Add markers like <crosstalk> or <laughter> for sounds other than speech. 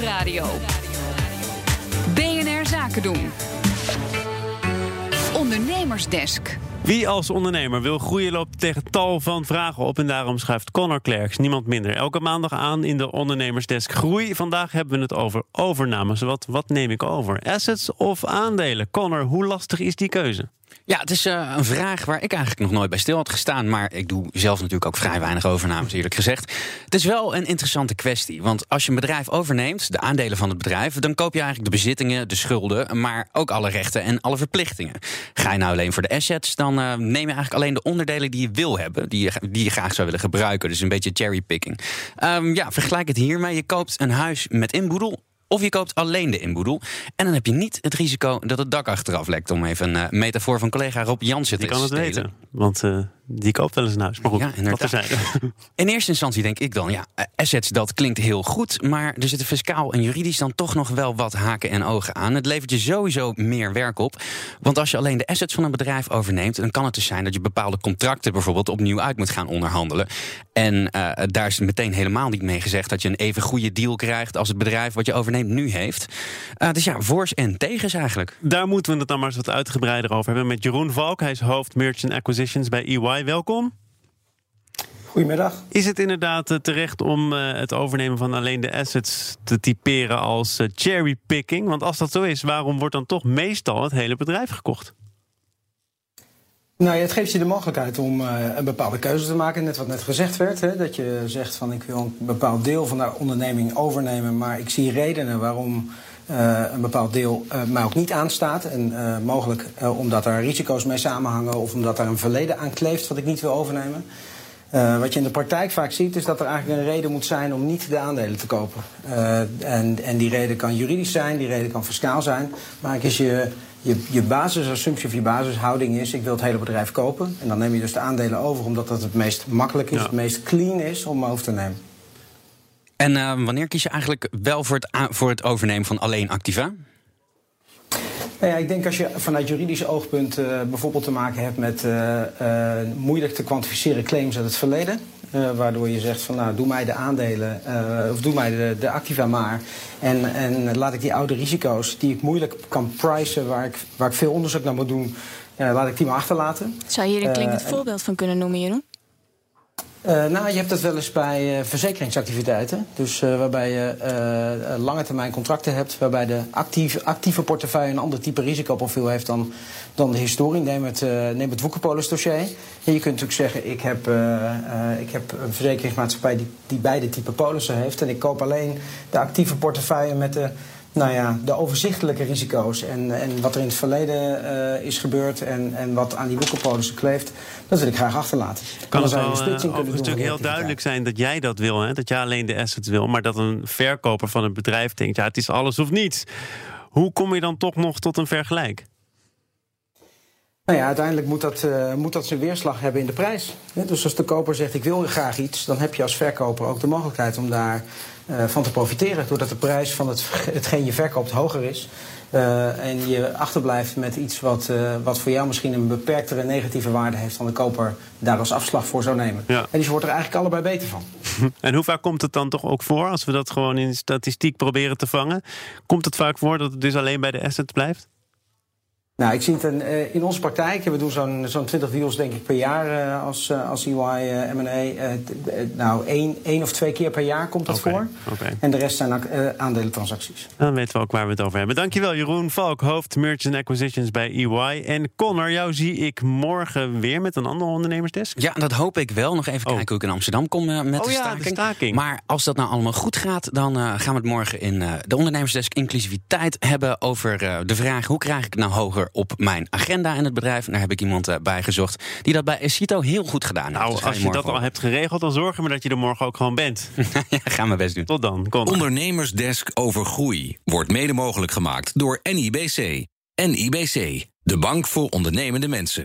Nieuwsradio. BNR Zaken doen. Ondernemersdesk. Wie als ondernemer wil groeien loopt tegen tal van vragen op. En daarom schuift Connor Klerks niemand minder. Elke maandag aan in de Ondernemersdesk Groei. Vandaag hebben we het over overnames. Wat, wat neem ik over? Assets of aandelen? Connor, hoe lastig is die keuze? Ja, het is uh, een vraag waar ik eigenlijk nog nooit bij stil had gestaan. Maar ik doe zelf natuurlijk ook vrij weinig overnames, eerlijk gezegd. Het is wel een interessante kwestie. Want als je een bedrijf overneemt, de aandelen van het bedrijf, dan koop je eigenlijk de bezittingen, de schulden, maar ook alle rechten en alle verplichtingen. Ga je nou alleen voor de assets, dan uh, neem je eigenlijk alleen de onderdelen die je wil hebben, die je, die je graag zou willen gebruiken. Dus een beetje cherrypicking. Um, ja, vergelijk het hiermee. Je koopt een huis met inboedel of je koopt alleen de inboedel. En dan heb je niet het risico dat het dak achteraf lekt. Om even een uh, metafoor van collega Rob Jansen te Die kan het weten, want uh, die koopt wel eens een huis. Maar goed, Ja, inderdaad. terzijde. <laughs> In eerste instantie denk ik dan, ja, eh, assets, dat klinkt heel goed. Maar er zitten fiscaal en juridisch dan toch nog wel wat haken en ogen aan. Het levert je sowieso meer werk op. Want als je alleen de assets van een bedrijf overneemt, dan kan het dus zijn dat je bepaalde contracten bijvoorbeeld opnieuw uit moet gaan onderhandelen. En uh, daar is meteen helemaal niet mee gezegd dat je een even goede deal krijgt als het bedrijf wat je overneemt nu heeft. Uh, dus ja, voor's en tegens eigenlijk. Daar moeten we het dan maar eens wat uitgebreider over hebben met Jeroen Valk. Hij is hoofd Merchant Acquisitions bij EY. Welkom. Goedemiddag. Is het inderdaad uh, terecht om uh, het overnemen van alleen de assets te typeren als uh, cherrypicking? Want als dat zo is, waarom wordt dan toch meestal het hele bedrijf gekocht? Nou ja, het geeft je de mogelijkheid om een bepaalde keuze te maken. Net wat net gezegd werd. Hè, dat je zegt van ik wil een bepaald deel van de onderneming overnemen. Maar ik zie redenen waarom een bepaald deel uh, mij ook niet aanstaat. En mogelijk omdat er risico's mee samenhangen. Of omdat er een verleden aan kleeft wat ik niet wil overnemen. Uh, wat je in de praktijk vaak ziet, is dat er eigenlijk een reden moet zijn om niet de aandelen te kopen. Uh, en, en die reden kan juridisch zijn, die reden kan fiscaal zijn. Maar is je, je, je basisassumptie of je basishouding is: ik wil het hele bedrijf kopen. En dan neem je dus de aandelen over, omdat dat het meest makkelijk is, ja. het meest clean is om over te nemen. En uh, wanneer kies je eigenlijk wel voor het, voor het overnemen van alleen activa? Nou ja, ik denk als je vanuit juridisch oogpunt uh, bijvoorbeeld te maken hebt met uh, uh, moeilijk te kwantificeren claims uit het verleden. waardoor je zegt van nou doe mij de aandelen of doe mij de, de activa maar. En, en laat ik die oude risico's die ik moeilijk kan pricen, waar ik, waar ik veel onderzoek naar moet doen, laat ik die maar achterlaten. Zou je hier een klinkend voorbeeld van kunnen noemen, Jeroen? Uh, nou, je hebt dat wel eens bij uh, verzekeringsactiviteiten. Dus uh, waarbij je lange termijn contracten hebt, waarbij de actieve, actieve portefeuille een ander type risicoprofiel heeft dan, dan de historie. Neem het, neem het Woekerpolis dossier. Je kunt natuurlijk zeggen, ik heb, ik heb een verzekeringsmaatschappij die, die beide type polissen heeft. En ik koop alleen de actieve portefeuille met de nou ja, de overzichtelijke risico's en, en wat er in het verleden uh, is gebeurd en, en wat aan die boekenpolissen kleeft, dat wil ik graag achterlaten. Kan het wel uh, overigens natuurlijk heel duidelijk zijn dat jij dat wil, hè? dat jij alleen de assets wil, maar dat een verkoper van een bedrijf denkt, ja, het is alles of niets. Hoe kom je dan toch nog tot een vergelijk? Nou ja, uiteindelijk moet dat, uh, moet dat zijn weerslag hebben in de prijs. Dus als de koper zegt ik wil graag iets, dan heb je als verkoper ook de mogelijkheid om daar uh, van te profiteren. Doordat de prijs van het, hetgeen je verkoopt hoger is. Uh, en je achterblijft met iets wat, uh, wat voor jou misschien een beperktere negatieve waarde heeft dan de koper daar als afslag voor zou nemen. Ja. En dus je wordt er eigenlijk allebei beter van. <laughs> En hoe vaak komt het dan toch ook voor, als we dat gewoon in statistiek proberen te vangen? Komt het vaak voor dat het dus alleen bij de asset blijft? Nou, ik zie het in, uh, in onze praktijk. We doen zo'n zo'n 20 deals denk ik per jaar uh, als, uh, als EY uh, M&A. nou, één, één of twee keer per jaar komt dat okay, voor. Okay. En de rest zijn aandelentransacties. Dan weten we ook waar we het over hebben. Dankjewel Jeroen Valk, hoofd Merchant Acquisitions bij EY. En Connor, jou zie ik morgen weer met een andere ondernemersdesk. Ja, dat hoop ik wel. Nog even Oh. kijken hoe ik in Amsterdam kom met Oh de, ja, staking. de staking. Maar als dat nou allemaal goed gaat, dan uh, gaan we het morgen in uh, de ondernemersdesk inclusiviteit hebben over uh, de vraag hoe krijg ik het nou hoger op mijn agenda in het bedrijf. En daar heb ik iemand uh, bij gezocht die dat bij Esito heel goed gedaan heeft. Nou, Dus ga als je dat al hebt geregeld, dan zorgen we dat je er morgen ook gewoon bent. <laughs> ja, gaan we best doen. Tot dan. Ondernemersdesk over groei wordt mede mogelijk gemaakt door NIBC. NIBC, de bank voor ondernemende mensen.